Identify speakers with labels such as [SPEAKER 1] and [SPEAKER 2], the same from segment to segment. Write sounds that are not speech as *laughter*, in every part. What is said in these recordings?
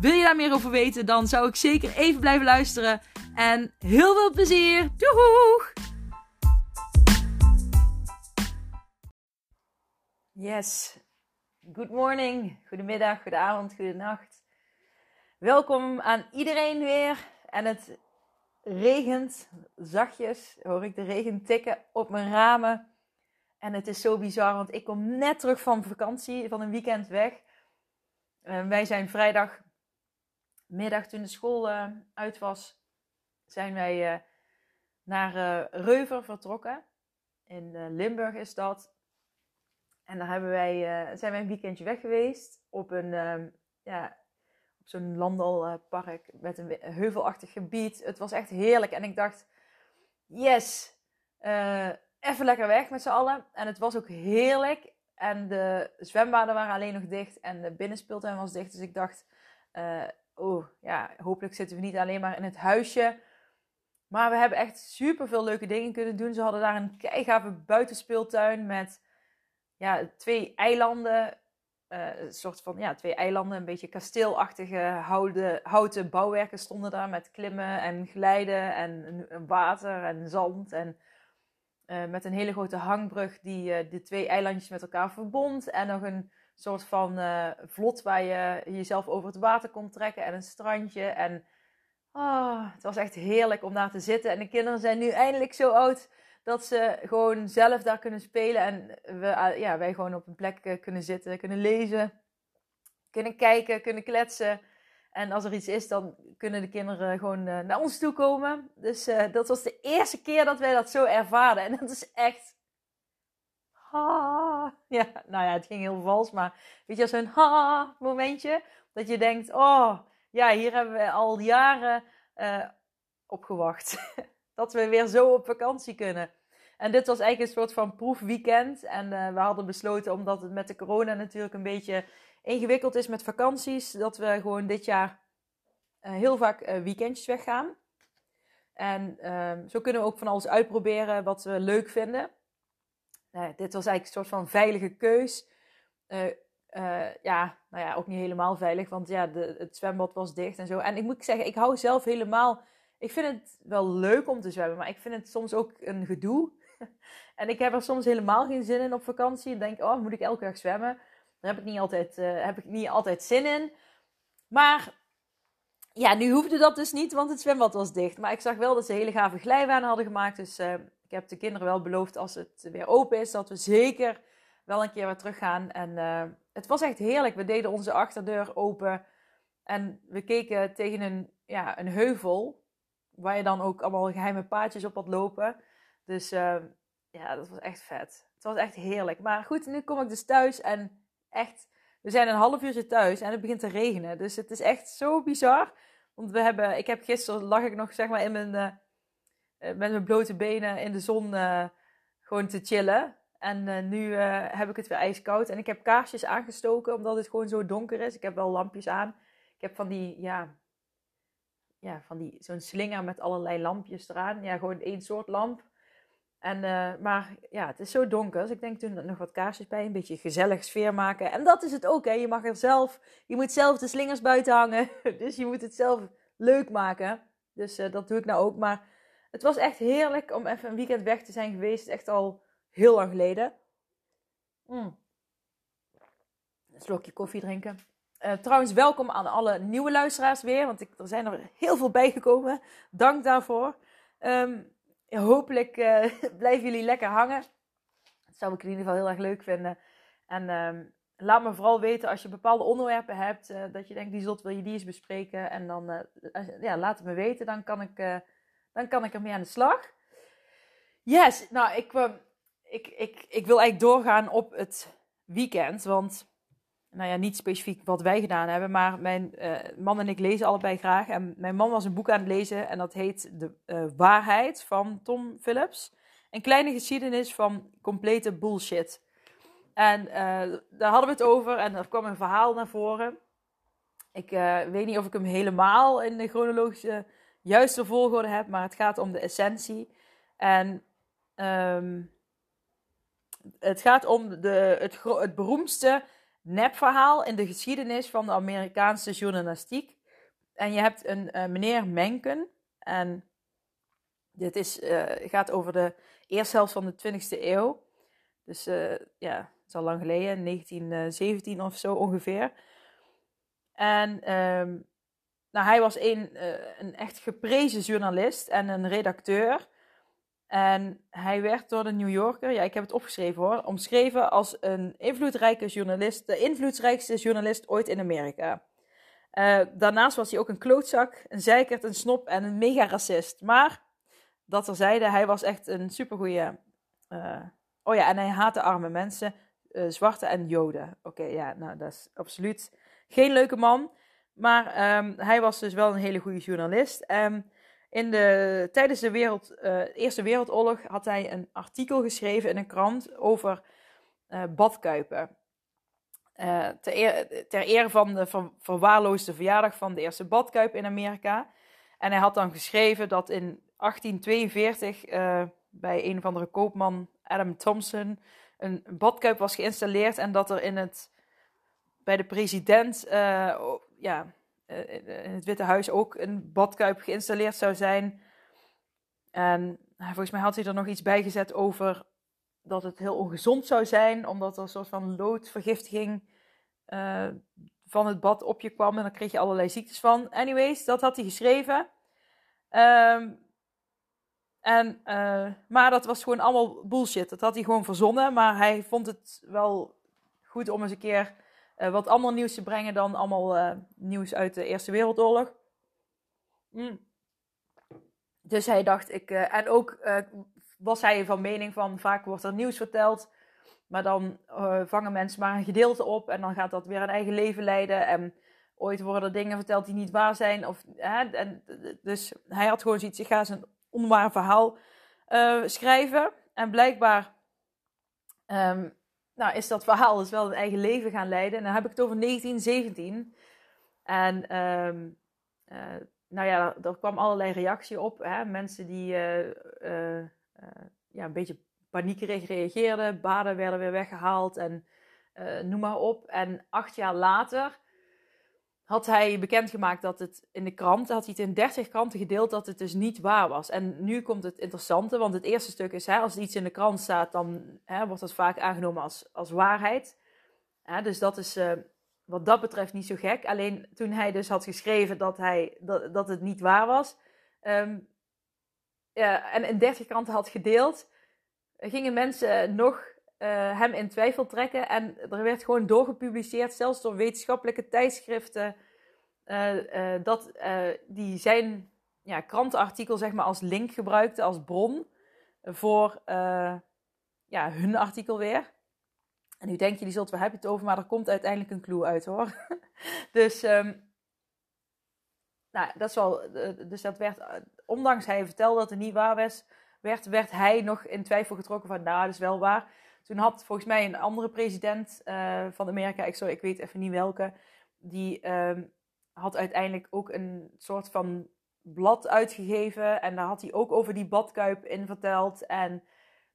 [SPEAKER 1] Wil je daar meer over weten, dan zou ik zeker even blijven luisteren. En heel veel plezier! Doeg! Yes. Good morning, goedemiddag, goedenavond, goedenacht. Welkom aan iedereen weer. En het regent zachtjes. Hoor ik de regen tikken op mijn ramen. En het is zo bizar, want ik kom net terug van vakantie, van een weekend weg. Uh, wij zijn vrijdagmiddag, toen de school uh, uit was, zijn wij uh, naar Reuver vertrokken. In Limburg is dat. En daar hebben wij, zijn wij een weekendje weg geweest op een, ja, op zo'n landalpark met een heuvelachtig gebied. Het was echt heerlijk. En ik dacht, yes, even lekker weg met z'n allen. En het was ook heerlijk. En de zwembaden waren alleen nog dicht en de binnenspeeltuin was dicht. Dus ik dacht, oh ja, hopelijk zitten we niet alleen maar in het huisje. Maar we hebben echt super veel leuke dingen kunnen doen. Ze hadden daar een keigave buitenspeeltuin met ja, twee eilanden. Uh, een soort van ja, twee eilanden, een beetje kasteelachtige houten, bouwwerken stonden daar met klimmen en glijden en water en zand. En uh, met een hele grote hangbrug die uh, de twee eilandjes met elkaar verbond. En nog een soort van uh, vlot waar je jezelf over het water kon trekken. En een strandje. En oh, het was echt heerlijk om daar te zitten. En de kinderen zijn nu eindelijk zo oud dat ze gewoon zelf daar kunnen spelen. En we, ja, wij gewoon op een plek kunnen zitten, kunnen lezen, kunnen kijken, kunnen kletsen. En als er iets is, dan kunnen de kinderen gewoon naar ons toe komen. Dus dat was de eerste keer dat wij dat zo ervaren. En dat is echt. Ha. Ja, nou ja, het ging heel vals, maar weet je, zo'n ha momentje. Dat je denkt, oh, ja, hier hebben we al jaren uh, op gewacht. *laughs* dat we weer zo op vakantie kunnen. En dit was eigenlijk een soort van proefweekend. En we hadden besloten, omdat het met de corona natuurlijk een beetje ingewikkeld is met vakanties, dat we gewoon dit jaar uh, heel vaak weekendjes weggaan. En uh, zo kunnen we ook van alles uitproberen wat we leuk vinden. Nou dit was eigenlijk een soort van veilige keus. Uh, ja, nou ja, ook niet helemaal veilig, want ja, de, het zwembad was dicht en zo. En ik moet zeggen, ik hou zelf helemaal. Ik vind het wel leuk om te zwemmen, maar ik vind het soms ook een gedoe. *laughs* en ik heb er soms helemaal geen zin in op vakantie. En denk, oh, moet ik elke dag zwemmen? Daar heb ik niet altijd, uh, heb ik niet altijd zin in. Maar ja, nu hoefde dat dus niet, want het zwembad was dicht. Maar ik zag wel dat ze hele gave glijbanen hadden gemaakt. Dus ik heb de kinderen wel beloofd als het weer open is, dat we zeker wel een keer weer terug gaan. En uh, het was echt heerlijk. We deden onze achterdeur open en we keken tegen een, ja, een heuvel. Waar je dan ook allemaal geheime paadjes op had lopen. Dus ja, dat was echt vet. Het was echt heerlijk. Maar goed, nu kom ik dus thuis en echt, we zijn een half uurtje thuis en het begint te regenen. Dus het is echt zo bizar. Want we hebben, ik heb gisteren lag ik nog zeg maar in mijn, uh, met mijn blote benen in de zon uh, gewoon te chillen. En uh, nu heb ik het weer ijskoud. En ik heb kaarsjes aangestoken omdat het gewoon zo donker is. Ik heb wel lampjes aan. Ik heb van die, ja, ja van die, zo'n slinger met allerlei lampjes eraan. Ja, gewoon één soort lamp. En, maar ja, het is zo donker. Dus ik denk toen nog wat kaarsjes bij. Een beetje gezellig sfeer maken. En dat is het ook. Hè. Je mag er zelf. Je moet zelf de slingers buiten hangen. *laughs* Dus je moet het zelf leuk maken. Dus dat doe ik nou ook. Maar het was echt heerlijk om even een weekend weg te zijn geweest. Echt al heel lang geleden. Mm. Een slokje koffie drinken. Uh, trouwens, welkom aan alle nieuwe luisteraars weer. Want ik, er zijn er heel veel bijgekomen. Dank daarvoor. Um, hopelijk uh, *laughs* blijven jullie lekker hangen. Dat zou ik in ieder geval heel erg leuk vinden. En uh, laat me vooral weten als je bepaalde onderwerpen hebt. Uh, dat je denkt, die zult wil je die eens bespreken. En dan ja, laat het me weten. Dan kan, ik, dan kan ik ermee aan de slag. Yes, nou ik, ik, ik, ik wil eigenlijk doorgaan op het weekend. Want nou ja, niet specifiek wat wij gedaan hebben, maar mijn man en ik lezen allebei graag. En mijn man was een boek aan het lezen en dat heet De Waarheid van Tom Phillips. Een kleine geschiedenis van complete bullshit. En daar hadden we het over en er kwam een verhaal naar voren. Ik weet niet of ik hem helemaal in de chronologische juiste volgorde heb, maar het gaat om de essentie. En ehm, het gaat om de, het, het beroemdste nepverhaal in de geschiedenis van de Amerikaanse journalistiek. En je hebt een uh, meneer Menken. En dit is, uh, gaat over de eerste helft van de 20e eeuw. Dus uh, ja, het is al lang geleden, 1917 of zo ongeveer. En um, nou, hij was een, een echt geprezen journalist en een redacteur. En hij werd door de New Yorker, ja, ik heb het opgeschreven hoor, omschreven als een invloedrijke journalist, de invloedrijkste journalist ooit in Amerika. Uh, daarnaast was hij ook een klootzak, een zeikert, een snop en een mega-racist. Maar, dat zeiden, hij was echt een supergoeie... Uh, oh ja, en hij haatte arme mensen, zwarte en joden. Oké, ja, nou, dat is absoluut geen leuke man. Maar um, hij was dus wel een hele goede journalist. Um, in de, tijdens de wereld, uh, Eerste Wereldoorlog had hij een artikel geschreven in een krant over uh, badkuipen. Uh, ter, eer, ter ere van de ver, verwaarloosde verjaardag van de eerste badkuip in Amerika. En hij had dan geschreven dat in 1842 bij een of andere koopman, Adam Thompson, een badkuip was geïnstalleerd. En dat er in het, bij de president ja, uh, in het Witte Huis ook een badkuip geïnstalleerd zou zijn. En volgens mij had hij er nog iets bij gezet over dat het heel ongezond zou zijn, omdat er een soort van loodvergiftiging uh, van het bad op je kwam en dan kreeg je allerlei ziektes van. Anyways, dat had hij geschreven. Um, en, maar dat was gewoon allemaal bullshit. Dat had hij gewoon verzonnen, maar hij vond het wel goed om eens een keer uh, wat ander nieuws te brengen dan allemaal uh, nieuws uit de Eerste Wereldoorlog. Mm. Dus hij dacht, ik. Uh, en ook was hij van mening van vaak wordt er nieuws verteld. Maar dan vangen mensen maar een gedeelte op en dan gaat dat weer een eigen leven leiden. En ooit worden er dingen verteld die niet waar zijn. Of, hè, en, dus hij had gewoon zoiets, ik ga eens een onwaar verhaal schrijven. En blijkbaar um, nou is dat verhaal dus wel een eigen leven gaan leiden. En dan heb ik het over 1917. En um, uh, nou ja, er kwam allerlei reactie op. Hè? Mensen die uh, uh, ja, een beetje paniekerig reageerden. Baden werden weer weggehaald en noem maar op. En acht jaar later had hij bekendgemaakt dat het in de kranten, had hij het in 30 kranten gedeeld dat het dus niet waar was. En nu komt het interessante, want het eerste stuk is, hè, als iets in de krant staat, dan hè, wordt dat vaak aangenomen als, als waarheid. Dus dat is uh, wat dat betreft niet zo gek. Alleen toen hij dus had geschreven dat, hij, dat, dat het niet waar was, ja, en in 30 kranten had gedeeld, gingen mensen nog uh, hem in twijfel trekken. En er werd gewoon doorgepubliceerd, zelfs door wetenschappelijke tijdschriften, uh, uh, dat die zijn ja, krantenartikel zeg maar, als link gebruikte, als bron voor ja, hun artikel weer. En nu denk je, die zult we hebben het over, maar er komt uiteindelijk een clue uit hoor. *laughs* dus, um, nou, dat is wel, dus dat werd, ondanks hij vertelde dat het niet waar was, werd, werd hij nog in twijfel getrokken van, nou, dat is wel waar. Toen had volgens mij een andere president uh, van Amerika, ik, sorry, ik weet even niet welke, die um, had uiteindelijk ook een soort van blad uitgegeven. En daar had hij ook over die badkuip in verteld. En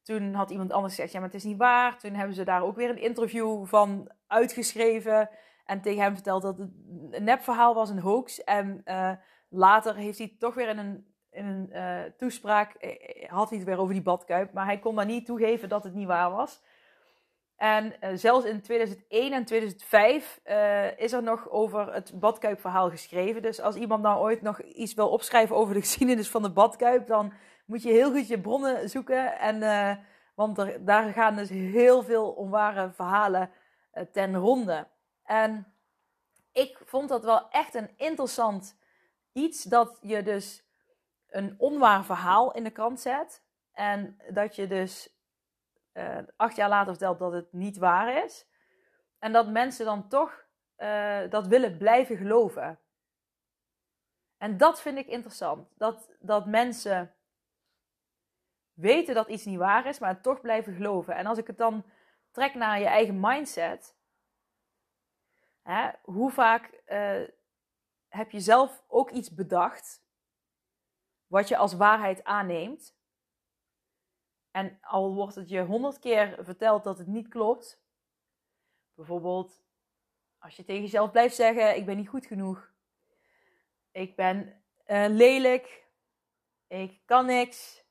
[SPEAKER 1] toen had iemand anders gezegd, ja, maar het is niet waar. Toen hebben ze daar ook weer een interview van uitgeschreven. En tegen hem verteld dat het een nepverhaal was, een hoax. En uh, later heeft hij toch weer in een in een uh, toespraak uh, had hij het weer over die badkuip. Maar hij kon maar niet toegeven dat het niet waar was. En zelfs in 2001 en 2005 is er nog over het badkuipverhaal geschreven. Dus als iemand nou ooit nog iets wil opschrijven over de *laughs* geschiedenis van de badkuip, dan moet je heel goed je bronnen zoeken. En, want er, daar gaan dus heel veel onware verhalen ten ronde. En ik vond dat wel echt een interessant iets dat je dus een onwaar verhaal in de krant zet. En dat je dus uh, acht jaar later vertelt dat het niet waar is. En dat mensen dan toch uh, dat willen blijven geloven. En dat vind ik interessant. Dat, dat mensen weten dat iets niet waar is, maar het toch blijven geloven. En als ik het dan trek naar je eigen mindset. Hè, hoe vaak uh, heb je zelf ook iets bedacht wat je als waarheid aanneemt? En al wordt het je honderd keer verteld dat het niet klopt. Bijvoorbeeld, als je tegen jezelf blijft zeggen: Ik ben niet goed genoeg. Ik ben uh, lelijk. Ik kan niks.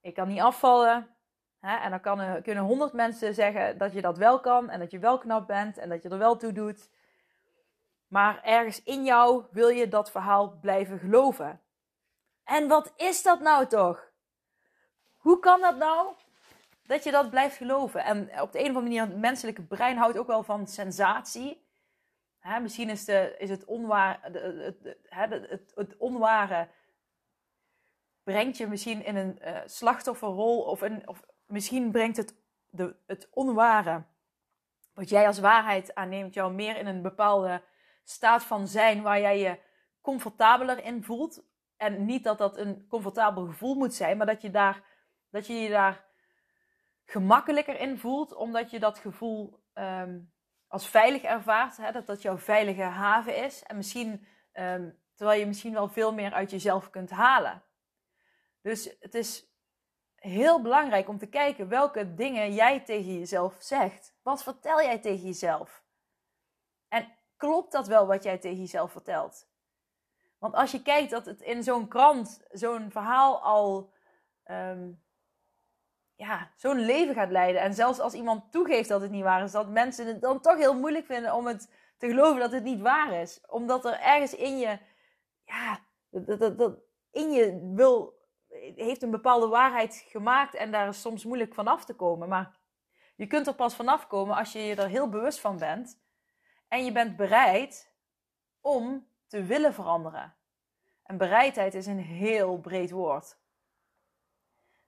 [SPEAKER 1] Ik kan niet afvallen. Hè? En dan kan, kunnen honderd mensen zeggen dat je dat wel kan. En dat je wel knap bent. En dat je er wel toe doet. Maar ergens in jou wil je dat verhaal blijven geloven. En wat is dat nou toch? Hoe kan dat nou? Dat je dat blijft geloven. En op de een of andere manier, het menselijke brein houdt ook wel van sensatie. Misschien is, de, is het, onwaar, het, het, het, het, onware brengt je misschien in een uh, slachtofferrol of, een, of misschien brengt het, de, het onware, wat jij als waarheid aanneemt, jou meer in een bepaalde staat van zijn waar jij je comfortabeler in voelt. En niet dat dat een comfortabel gevoel moet zijn, maar dat je, daar, dat je je daar gemakkelijker in voelt, omdat je dat gevoel um, als veilig ervaart. Hè, dat dat jouw veilige haven is. En misschien, um, terwijl je misschien wel veel meer uit jezelf kunt halen. Dus het is heel belangrijk om te kijken welke dingen jij tegen jezelf zegt. Wat vertel jij tegen jezelf? En klopt dat wel wat jij tegen jezelf vertelt? Want als je kijkt dat het in zo'n krant, zo'n verhaal al um, ja, zo'n leven gaat leiden. En zelfs als iemand toegeeft dat het niet waar is, dat mensen het dan toch heel moeilijk vinden om het te geloven dat het niet waar is. Omdat er ergens in je, ja, dat, dat, dat in je wil, heeft een bepaalde waarheid gemaakt en daar is soms moeilijk vanaf te komen. Maar je kunt er pas vanaf komen als je je er heel bewust van bent. En je bent bereid om te willen veranderen. En bereidheid is een heel breed woord.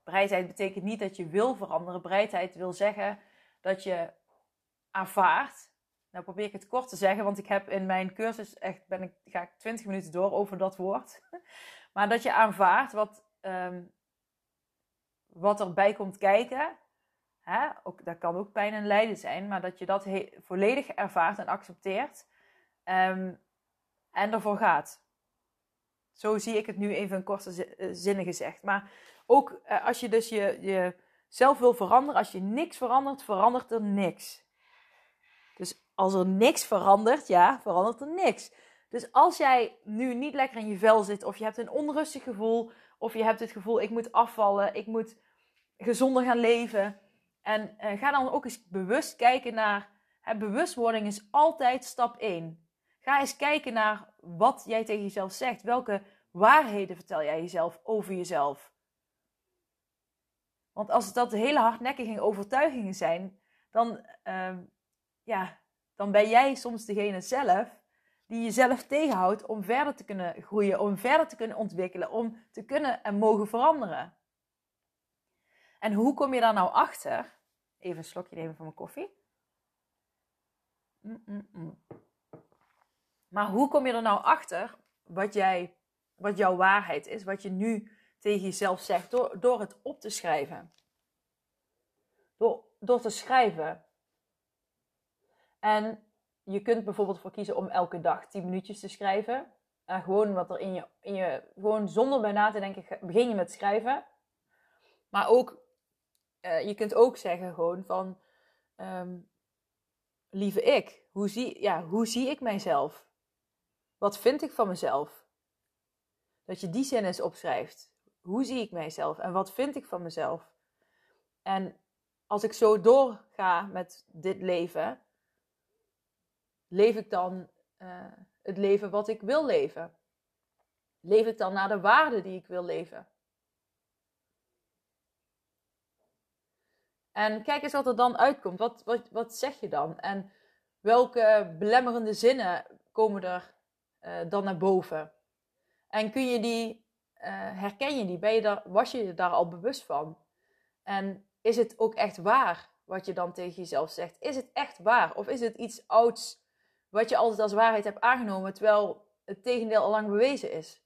[SPEAKER 1] Bereidheid betekent niet dat je wil veranderen. Bereidheid wil zeggen dat je aanvaardt. Nou probeer ik het kort te zeggen, want ik heb in mijn cursus echt, ben ik, ga ik 20 minuten door over dat woord. *laughs* Maar dat je aanvaardt wat, um, wat erbij komt kijken. Hè? Ook, dat kan ook pijn en lijden zijn, maar dat je dat volledig ervaart en accepteert. Um, en ervoor gaat. Zo zie ik het nu even in korte eh, zinnen gezegd. Maar ook uh, als je dus je, je zelf wil veranderen, als je niks verandert, verandert er niks. Dus als er niks verandert, ja, verandert er niks. Dus als jij nu niet lekker in je vel zit, of je hebt een onrustig gevoel, of je hebt het gevoel, ik moet afvallen, ik moet gezonder gaan leven. En uh, ga dan ook eens bewust kijken naar, hè, bewustwording is altijd stap 1. Ga eens kijken naar wat jij tegen jezelf zegt. Welke waarheden vertel jij jezelf over jezelf? Want als dat hele hardnekkige overtuigingen zijn, dan, uh, ja, dan ben jij soms degene zelf die jezelf tegenhoudt om verder te kunnen groeien, om verder te kunnen ontwikkelen, om te kunnen en mogen veranderen. En hoe kom je daar nou achter? Even een slokje nemen van mijn koffie. Mm -mm -mm. Maar hoe kom je er nou achter wat, jij, wat jouw waarheid is, wat je nu tegen jezelf zegt, door, door het op te schrijven? Door, door te schrijven. En je kunt bijvoorbeeld voor kiezen om elke dag 10 minuutjes te schrijven. En gewoon wat er in je, in je, gewoon zonder bij na te denken, begin je met schrijven. Maar ook, uh, je kunt ook zeggen gewoon van, um, lieve ik, hoe zie, ja, hoe zie ik mijzelf? Wat vind ik van mezelf? Dat je die zin eens opschrijft. Hoe zie ik mijzelf en wat vind ik van mezelf? En als ik zo doorga met dit leven, leef ik dan uh, het leven wat ik wil leven? Leef ik dan naar de waarden die ik wil leven? En kijk eens wat er dan uitkomt. Wat, wat, wat zeg je dan? En welke belemmerende zinnen komen er dan naar boven? En kun je die, uh, herken je die? Ben je daar, was je je daar al bewust van? En is het ook echt waar wat je dan tegen jezelf zegt? Is het echt waar? Of is het iets ouds wat je altijd als waarheid hebt aangenomen, terwijl het tegendeel al lang bewezen is?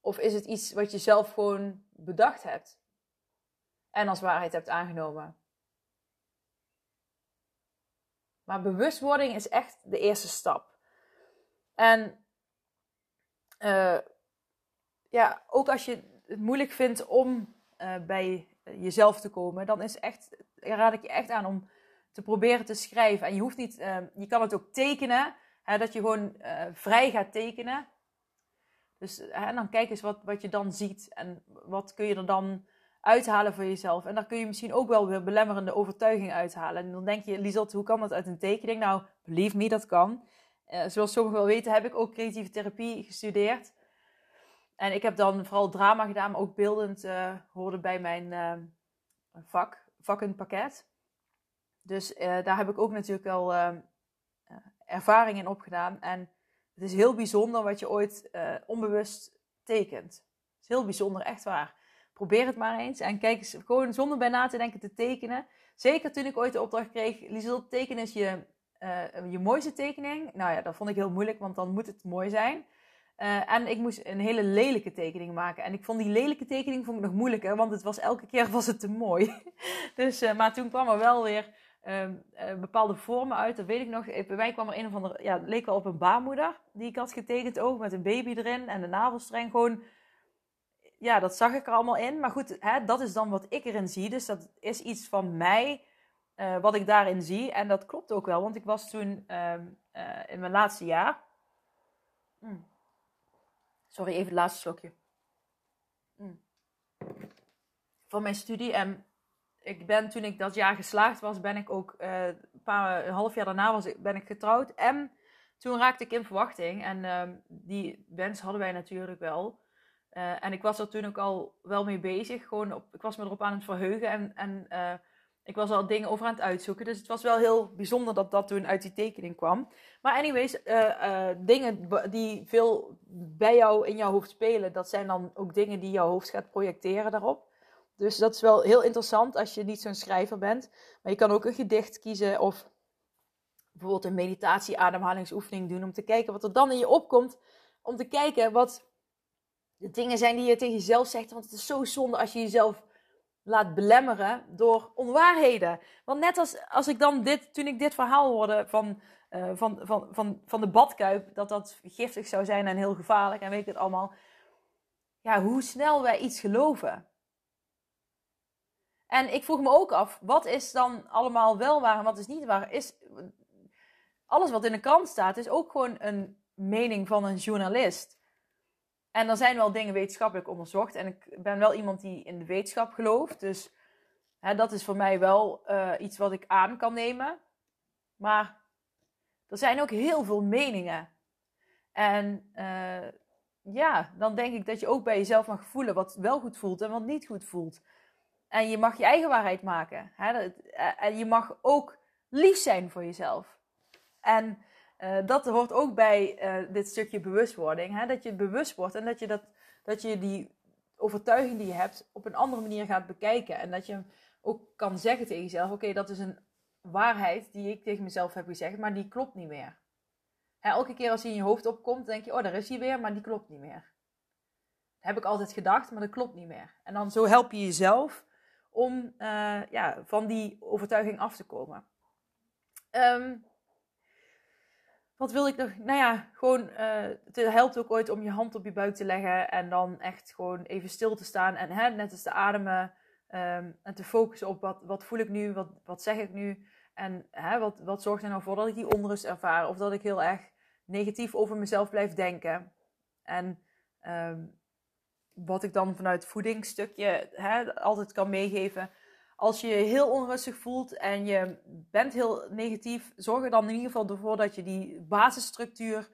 [SPEAKER 1] Of is het iets wat je zelf gewoon bedacht hebt en als waarheid hebt aangenomen? Maar bewustwording is echt de eerste stap. En uh, ja, ook als je het moeilijk vindt om uh, bij jezelf te komen, dan is echt, raad ik je echt aan om te proberen te schrijven. En je hoeft niet, uh, je kan het ook tekenen, hè, dat je gewoon vrij gaat tekenen. Dus hè, dan kijk eens wat, wat je dan ziet en wat kun je er dan uithalen voor jezelf. En daar kun je misschien ook wel weer belemmerende overtuiging uithalen. En dan denk je, Liesot, hoe kan dat uit een tekening? Nou, believe me, dat kan. Uh, zoals sommigen wel weten, heb ik ook creatieve therapie gestudeerd. En ik heb dan vooral drama gedaan, maar ook beeldend uh, hoorde bij mijn uh, vak, vakkenpakket. Dus daar heb ik ook natuurlijk wel ervaring in opgedaan. En het is heel bijzonder wat je ooit onbewust tekent. Het is heel bijzonder, echt waar. Probeer het maar eens. En kijk eens, gewoon zonder bij na te denken te tekenen. Zeker toen ik ooit de opdracht kreeg, Liesel, tekenen is je, je mooiste tekening. Nou ja, dat vond ik heel moeilijk, want dan moet het mooi zijn. Uh, en ik moest een hele lelijke tekening maken. En ik vond die lelijke tekening vond ik nog moeilijker, want het was elke keer *laughs* was het te mooi. *laughs* dus, uh, maar toen kwam er wel weer uh, bepaalde vormen uit. Dat weet ik nog. Bij mij kwam er een of andere, ja, leek wel op een baarmoeder die ik had getekend ook, met een baby erin en de navelstreng. Gewoon ja, dat zag ik er allemaal in. Maar goed, hè, dat is dan wat ik erin zie. Dus dat is iets van mij, uh, wat ik daarin zie. En dat klopt ook wel, want ik was toen uh, uh, in mijn laatste jaar. Mm. Sorry, even het laatste slokje. Mm. Van mijn studie. En ik ben toen ik dat jaar geslaagd was, ben ik ook een, paar, een half jaar daarna was, ben ik getrouwd. En toen raakte ik in verwachting. En ehm, die wens hadden wij natuurlijk wel. En ik was er toen ook al wel mee bezig. Gewoon op, ik was me erop aan het verheugen en, en ik was al dingen over aan het uitzoeken. Dus het was wel heel bijzonder dat dat toen uit die tekening kwam. Maar anyways, uh, dingen die veel bij jou in jouw hoofd spelen, dat zijn dan ook dingen die jouw hoofd gaat projecteren daarop. Dus dat is wel heel interessant als je niet zo'n schrijver bent. Maar je kan ook een gedicht kiezen of bijvoorbeeld een meditatie-ademhalingsoefening doen om te kijken wat er dan in je opkomt. Om te kijken wat de dingen zijn die je tegen jezelf zegt. Want het is zo zonde als je jezelf laat belemmeren door onwaarheden. Want net als, als ik dan dit, toen ik dit verhaal hoorde van, uh, van, van, van, van de badkuip, dat dat giftig zou zijn en heel gevaarlijk en weet ik het allemaal. Ja, hoe snel wij iets geloven. En ik vroeg me ook af, wat is dan allemaal wel waar en wat is niet waar? Is, alles wat in de krant staat, is ook gewoon een mening van een journalist. En er zijn wel dingen wetenschappelijk onderzocht. En ik ben wel iemand die in de wetenschap gelooft. Dus hè, dat is voor mij wel uh, iets wat ik aan kan nemen. Maar er zijn ook heel veel meningen. En uh, ja, dan denk ik dat je ook bij jezelf mag voelen wat wel goed voelt en wat niet goed voelt. En je mag je eigen waarheid maken. Hè? Eh, en je mag ook lief zijn voor jezelf. En uh, dat hoort ook bij uh, dit stukje bewustwording. Hè? Dat je bewust wordt en dat je, dat, dat je die overtuiging die je hebt op een andere manier gaat bekijken. En dat je ook kan zeggen tegen jezelf: Oké, dat is een waarheid die ik tegen mezelf heb gezegd, maar die klopt niet meer. Hè, elke keer als die in je hoofd opkomt, denk je: Oh, daar is hij weer, maar die klopt niet meer. Dat heb ik altijd gedacht, maar dat klopt niet meer. En dan zo help je jezelf om uh, ja, van die overtuiging af te komen. Um, wat wil ik nog? Nou ja, gewoon, uh, het helpt ook ooit om je hand op je buik te leggen en dan echt gewoon even stil te staan en hè, net als te ademen um, en te focussen op wat, wat voel ik nu, wat, wat zeg ik nu en hè, wat, wat zorgt er nou voor dat ik die onrust ervaar of dat ik heel erg negatief over mezelf blijf denken. En um, wat ik dan vanuit voedingsstukje hè, altijd kan meegeven als je je heel onrustig voelt en je bent heel negatief, zorg er dan in ieder geval ervoor dat je die basisstructuur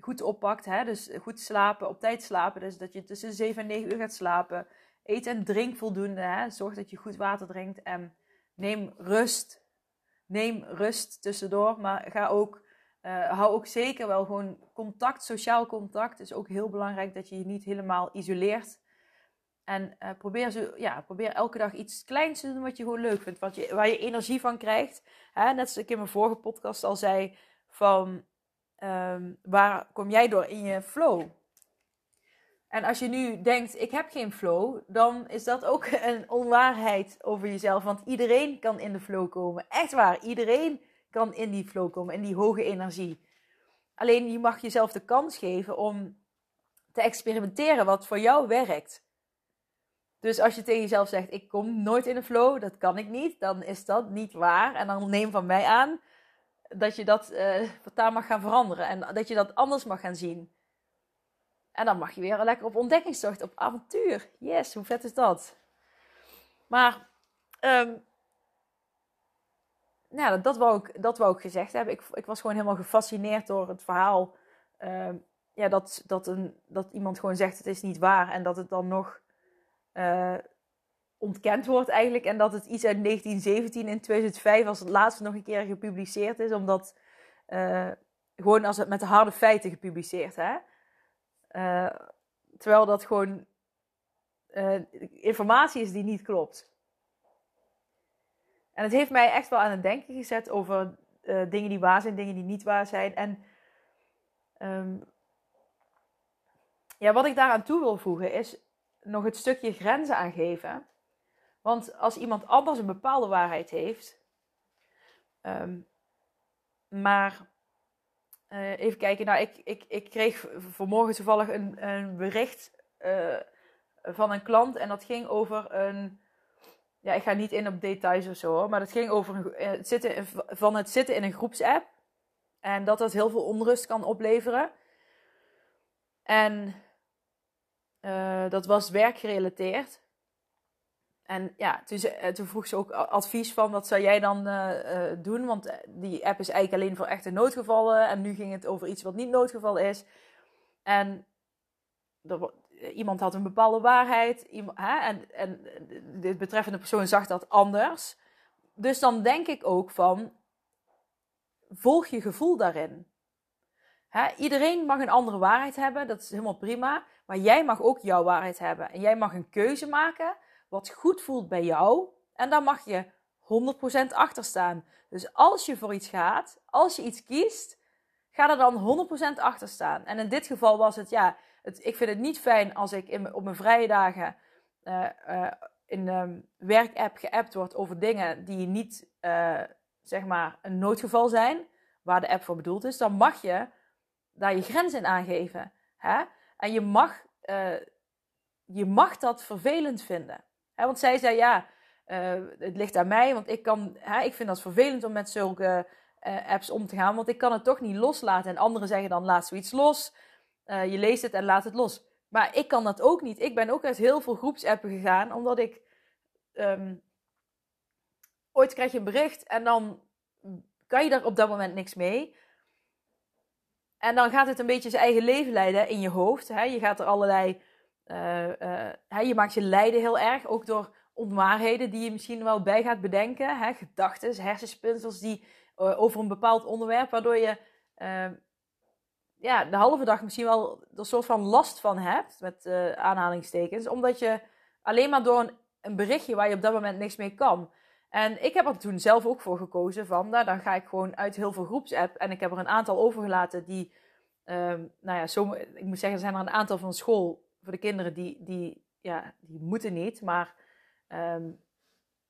[SPEAKER 1] goed oppakt. Hè? Dus goed slapen, op tijd slapen. Dus dat je tussen 7 en 9 uur gaat slapen. Eet en drink voldoende. Hè? Zorg dat je goed water drinkt. En neem rust. Neem rust tussendoor. Maar ga ook, uh, hou ook zeker wel gewoon contact, sociaal contact. is ook heel belangrijk dat je je niet helemaal isoleert. En uh, probeer, zo, ja, probeer elke dag iets kleins te doen wat je gewoon leuk vindt. Wat je, waar je energie van krijgt. Hè? Net zoals ik in mijn vorige podcast al zei. Van um, waar kom jij door in je flow? En als je nu denkt, ik heb geen flow, dan is dat ook *laughs* een onwaarheid over jezelf. Want iedereen kan in de flow komen. Echt waar, iedereen kan in die flow komen, in die hoge energie. Alleen je mag jezelf de kans geven om te experimenteren wat voor jou werkt. Dus als je tegen jezelf zegt: Ik kom nooit in de flow, dat kan ik niet, dan is dat niet waar. En dan neem van mij aan dat je dat uh, daar mag gaan veranderen en dat je dat anders mag gaan zien. En dan mag je weer lekker op ontdekkingstocht, op avontuur. Yes, hoe vet is dat? Maar, um, nou, dat, wou ik, dat wou ik gezegd hebben. Ik, ik was gewoon helemaal gefascineerd door het verhaal. Um, ja, dat, dat, een, dat iemand gewoon zegt het is niet waar. En dat het dan nog uh, ontkend wordt eigenlijk. En dat het iets uit 1917 in 2005 als het laatste nog een keer gepubliceerd is. Omdat, uh, gewoon als het met de harde feiten gepubliceerd, hè. Uh, terwijl dat gewoon informatie is die niet klopt. En het heeft mij echt wel aan het denken gezet over dingen die waar zijn, dingen die niet waar zijn. En um, ja, wat ik daaraan toe wil voegen is nog het stukje grenzen aangeven. Want als iemand anders een bepaalde waarheid heeft, um, maar uh, even kijken, nou, ik, ik, ik kreeg vanmorgen toevallig een, een bericht uh, van een klant en dat ging over een, ja, ik ga niet in op details of zo, hoor, maar dat ging over eh, het zitten, van het zitten in een groepsapp en dat dat heel veel onrust kan opleveren. En uh, dat was werkgerelateerd. En ja, toen, eh, vroeg ze ook advies van wat zou jij dan uh, doen? Want die app is eigenlijk alleen voor echte noodgevallen. En nu ging het over iets wat niet noodgeval is. En er, iemand had een bepaalde waarheid. Hè, en, en de betreffende persoon zag dat anders. Dus dan denk ik ook van, volg je gevoel daarin. Iedereen mag een andere waarheid hebben, dat is helemaal prima. Maar jij mag ook jouw waarheid hebben. En jij mag een keuze maken wat goed voelt bij jou. En daar mag je 100% achter staan. Dus als je voor iets gaat, als je iets kiest, ga er dan 100% achter staan. En in dit geval was het, ja, het, ik vind het niet fijn als ik in, op mijn vrije dagen uh, uh, in een werkapp geappt wordt over dingen die niet, uh, zeg maar, een noodgeval zijn, waar de app voor bedoeld is. Dan mag je daar je grens in aangeven. Hè? En je mag, uh, je mag dat vervelend vinden. Hè? Want zij zei, ja, uh, het ligt aan mij, want ik, kan, hè, ik vind dat vervelend om met zulke uh, apps om te gaan, want ik kan het toch niet loslaten. En anderen zeggen dan, laat zoiets los. je leest het en laat het los. Maar ik kan dat ook niet. Ik ben ook uit heel veel groepsappen gegaan, omdat ik... Um, ooit krijg je een bericht en dan kan je daar op dat moment niks mee. En dan gaat het een beetje zijn eigen leven leiden in je hoofd. Hè? Je gaat er allerlei. Uh, je maakt je lijden heel erg, ook door onwaarheden die je misschien wel bij gaat bedenken. Gedachten, hersenspinsels die uh, over een bepaald onderwerp, waardoor je ehm, ja, de halve dag misschien wel een soort van last van hebt, met aanhalingstekens, omdat je alleen maar door een, een, berichtje waar je op dat moment niks mee kan. En ik heb er toen zelf ook voor gekozen van, nou, dan ga ik gewoon uit heel veel groepsapp. En ik heb er een aantal overgelaten die, um, nou ja, zo, ik moet zeggen, er zijn er een aantal van school voor de kinderen die, die, ja, die moeten niet. Maar um,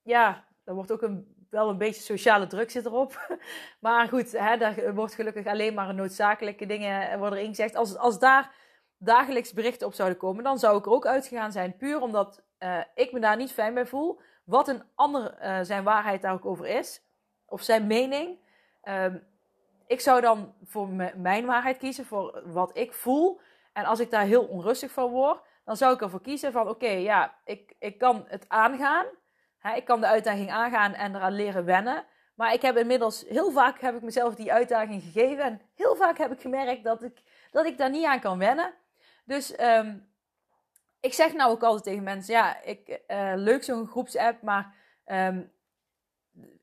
[SPEAKER 1] ja, er wordt ook een, wel een beetje sociale druk zit erop. *laughs* maar goed, hè, daar wordt gelukkig alleen maar noodzakelijke dingen worden ingezegd. Als, als daar dagelijks berichten op zouden komen, dan zou ik er ook uitgegaan zijn. Puur omdat uh, ik me daar niet fijn bij voel. Wat een ander uh, zijn waarheid daar ook over is. Of zijn mening. Um, ik zou dan voor mijn waarheid kiezen. Voor wat ik voel. En als ik daar heel onrustig van word. Dan zou ik ervoor kiezen van oké, ja, ik, ik kan het aangaan. Hè, ik kan de uitdaging aangaan en eraan leren wennen. Maar ik heb inmiddels heel vaak heb ik mezelf die uitdaging gegeven. En heel vaak heb ik gemerkt dat ik, dat ik daar niet aan kan wennen. Dus um, ik zeg nou ook altijd tegen mensen: ja, ik, uh, leuk zo'n groepsapp, maar um,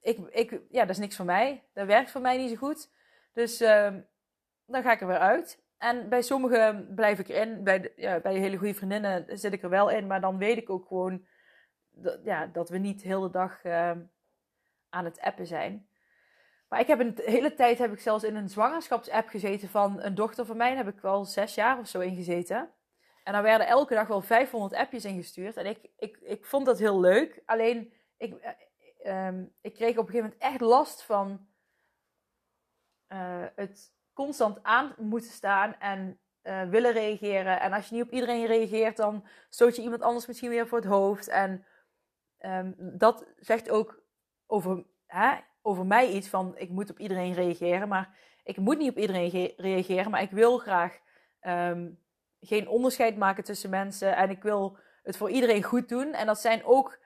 [SPEAKER 1] ik, ik, ja, dat is niks voor mij. Dat werkt voor mij niet zo goed. Dus um, dan ga ik er weer uit. En bij sommigen blijf ik erin. Bij, de, ja, bij hele goede vriendinnen zit ik er wel in. Maar dan weet ik ook gewoon dat, ja, dat we niet de hele dag uh, aan het appen zijn. Maar ik heb een hele tijd heb ik zelfs in een zwangerschapsapp gezeten van een dochter van mij. Daar heb ik wel zes jaar of zo in gezeten. En dan werden elke dag wel 500 appjes ingestuurd. En ik, ik, ik vond dat heel leuk. Alleen, ik, um, ik kreeg op een gegeven moment echt last van uh, het constant aan moeten staan en uh, willen reageren. En als je niet op iedereen reageert, dan stoot je iemand anders misschien weer voor het hoofd. En um, dat zegt ook over, hè, over mij iets van ik moet op iedereen reageren. Maar ik moet niet op iedereen reageren, maar ik wil graag um, geen onderscheid maken tussen mensen. En ik wil het voor iedereen goed doen. En dat zijn ook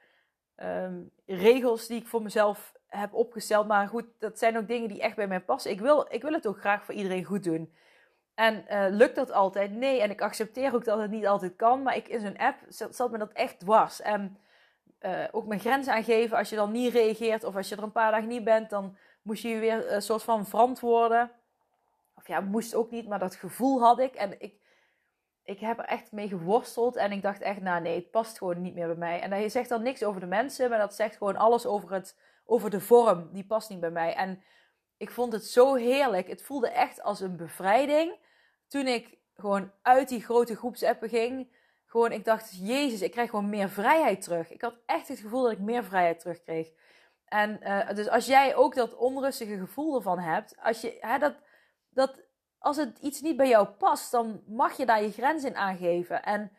[SPEAKER 1] um, regels die ik voor mezelf heb opgesteld. Maar goed, dat zijn ook dingen die echt bij mij passen. Ik wil, ik wil het ook graag voor iedereen goed doen. En uh, lukt dat altijd? Nee. En ik accepteer ook dat het niet altijd kan. Maar ik, in zo'n app zat, me dat echt dwars. En uh, ook mijn grens aangeven. Als je dan niet reageert of als je er een paar dagen niet bent, dan moest je je weer een soort van verantwoorden. Of ja, moest ook niet, maar dat gevoel had ik. En ik, ik heb er echt mee geworsteld. En ik dacht echt, nou nee, het past gewoon niet meer bij mij. En dat zegt dan niks over de mensen, maar dat zegt gewoon alles over, het, over de vorm. Die past niet bij mij. En ik vond het zo heerlijk. Het voelde echt als een bevrijding. Toen ik gewoon uit die grote groepsappen ging. Gewoon, ik dacht, jezus, ik krijg gewoon meer vrijheid terug. Ik had echt het gevoel dat ik meer vrijheid terugkreeg. En uh, dus als jij ook dat onrustige gevoel ervan hebt, als je, hè, dat, dat, als het iets niet bij jou past, dan mag je daar je grens in aangeven. En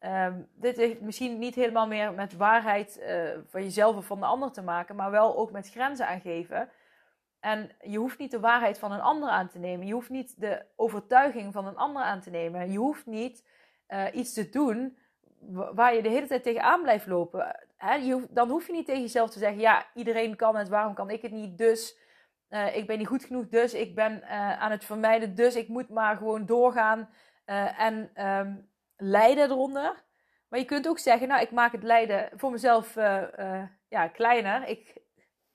[SPEAKER 1] um, dit heeft misschien niet helemaal meer met waarheid uh, van jezelf of van de ander te maken, maar wel ook met grenzen aangeven. En je hoeft niet de waarheid van een ander aan te nemen. Je hoeft niet de overtuiging van een ander aan te nemen. Je hoeft niet uh, iets te doen waar je de hele tijd tegenaan blijft lopen. Je, dan hoef je niet tegen jezelf te zeggen: ja, iedereen kan het, waarom kan ik het niet? Dus uh, ik ben niet goed genoeg, dus ik ben uh, aan het vermijden, dus ik moet maar gewoon doorgaan uh, en um, lijden eronder. Maar je kunt ook zeggen, nou, ik maak het lijden voor mezelf ja, kleiner. Ik,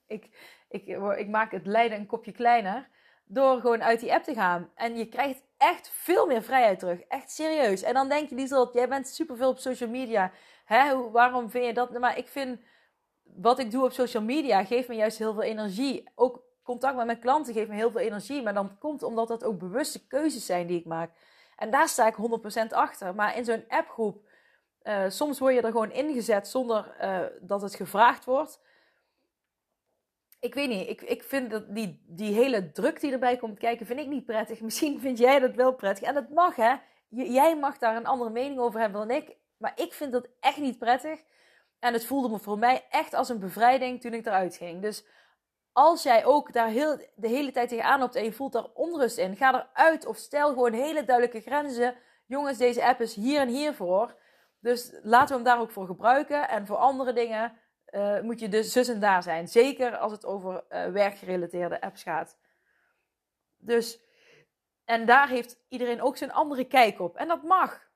[SPEAKER 1] ik, ik, ik maak het lijden een kopje kleiner door gewoon uit die app te gaan. En je krijgt echt veel meer vrijheid terug. Echt serieus. En dan denk je, Lieselot, jij bent superveel op social media. Hè? Waarom vind je dat? Maar ik vind, wat ik doe op social media, geeft me juist heel veel energie. Ook contact met mijn klanten geeft me heel veel energie. Maar dan komt omdat dat ook bewuste keuzes zijn die ik maak. En daar sta ik 100% achter. Maar in zo'n appgroep, uh, soms word je er gewoon ingezet zonder uh, dat het gevraagd wordt. Ik weet niet, ik, ik vind dat die, die hele druk die erbij komt kijken, vind ik niet prettig. *laughs* Misschien vind jij dat wel prettig. En dat mag hè. jij mag daar een andere mening over hebben dan ik. Maar ik vind dat echt niet prettig. En het voelde me voor mij echt als een bevrijding toen ik eruit ging. Dus als jij ook daar heel, de hele tijd tegenaan loopt en je voelt daar onrust in, ga eruit of stel gewoon hele duidelijke grenzen. Jongens, deze app is hier en hier voor. Dus laten we hem daar ook voor gebruiken. En voor andere dingen uh, moet je dus zus en daar zijn. Zeker als het over uh, werkgerelateerde apps gaat. Dus, en daar heeft iedereen ook zijn andere kijk op. En dat mag.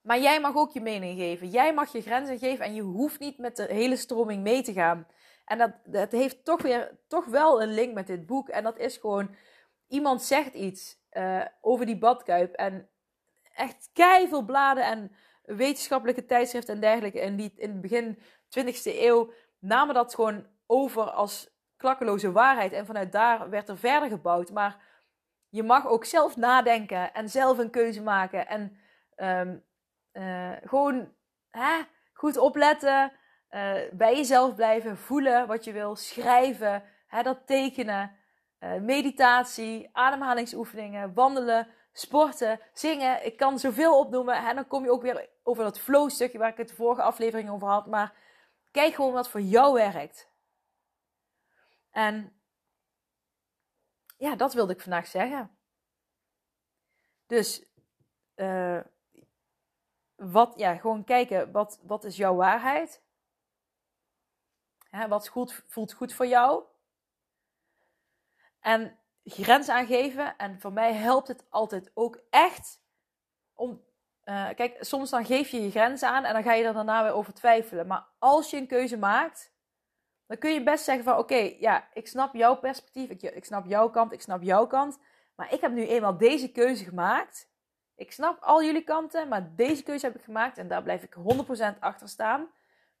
[SPEAKER 1] Maar jij mag ook je mening geven. Jij mag je grenzen geven en je hoeft niet met de hele stroming mee te gaan. En dat, dat heeft toch, weer, toch wel een link met dit boek. En dat is gewoon, iemand zegt iets uh, over die badkuip. En echt veel bladen en wetenschappelijke tijdschriften en dergelijke. En die in het begin 20e eeuw namen dat gewoon over als klakkeloze waarheid. En vanuit daar werd er verder gebouwd. Maar je mag ook zelf nadenken en zelf een keuze maken. En um, uh, gewoon hè, goed opletten. Uh, bij jezelf blijven, voelen wat je wil, schrijven, hè, dat tekenen, uh, meditatie, ademhalingsoefeningen, wandelen, sporten, zingen. Ik kan zoveel opnoemen. En dan kom je ook weer over dat flow stukje waar ik het de vorige aflevering over had. Maar kijk gewoon wat voor jou werkt. En ja, dat wilde ik vandaag zeggen. Dus uh, wat, ja, gewoon kijken, wat, wat is jouw waarheid? Hè, wat goed, voelt goed voor jou? En grens aangeven. En voor mij helpt het altijd ook echt om. Uh, kijk, soms dan geef je je grens aan en dan ga je er daarna weer over twijfelen. Maar als je een keuze maakt, dan kun je best zeggen van oké, ja, ik snap jouw perspectief, ik, ik snap jouw kant, ik snap jouw kant. Maar ik heb nu eenmaal deze keuze gemaakt. Ik snap al jullie kanten, maar deze keuze heb ik gemaakt en daar blijf ik 100% achter staan.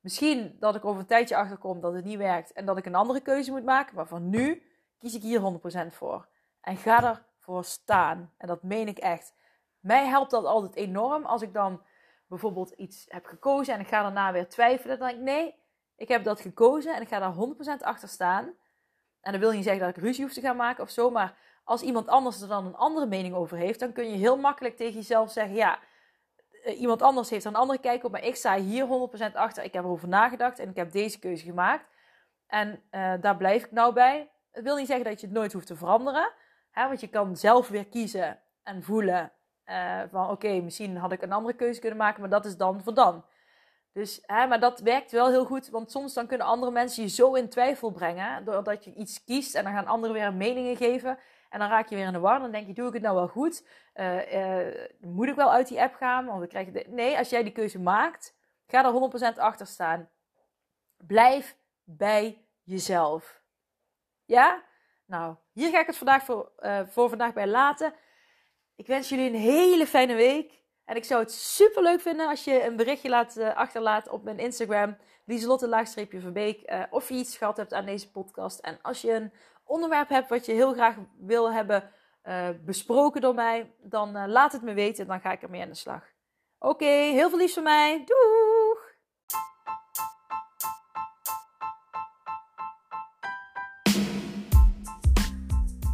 [SPEAKER 1] Misschien dat ik over een tijdje achterkom dat het niet werkt en dat ik een andere keuze moet maken, maar voor nu kies ik hier 100% voor. En ga ervoor staan. En dat meen ik echt. Mij helpt dat altijd enorm als ik dan bijvoorbeeld iets heb gekozen en ik ga daarna weer twijfelen. Dan denk ik, nee, ik heb dat gekozen en ik ga daar 100% achter staan. En dat wil niet zeggen dat ik ruzie hoef te gaan maken of zo, maar als iemand anders er dan een andere mening over heeft, dan kun je heel makkelijk tegen jezelf zeggen: ja, iemand anders heeft er een andere kijk op, maar ik sta hier 100% achter. Ik heb erover nagedacht en ik heb deze keuze gemaakt. En uh, daar blijf ik nou bij. Het wil niet zeggen dat je het nooit hoeft te veranderen, hè, want je kan zelf weer kiezen en voelen uh, van: oké, misschien had ik een andere keuze kunnen maken, maar dat is dan voor dan. Dus, hè, maar dat werkt wel heel goed, want soms dan kunnen andere mensen je zo in twijfel brengen, doordat je iets kiest en dan gaan anderen weer meningen geven. En dan raak je weer in de war. Dan denk je, doe ik het nou wel goed? Uh, uh, moet ik wel uit die app gaan? Want we krijgen de... Nee, als jij die keuze maakt, ga er 100% achter staan. Blijf bij jezelf. Ja? Nou, hier ga ik het vandaag voor, uh, voor vandaag bij laten. Ik wens jullie een hele fijne week. En ik zou het super leuk vinden als je een berichtje laat, achterlaat op mijn Instagram, Lieselotte-Verbeek, of je iets gehad hebt aan deze podcast. En als je een onderwerp hebt wat je heel graag wil hebben uh, besproken door mij, dan uh, laat het me weten. Dan ga ik ermee aan de slag. Oké, heel veel liefs van mij. Doeg!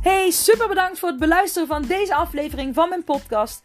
[SPEAKER 1] Hey, super bedankt voor het beluisteren van deze aflevering van mijn podcast.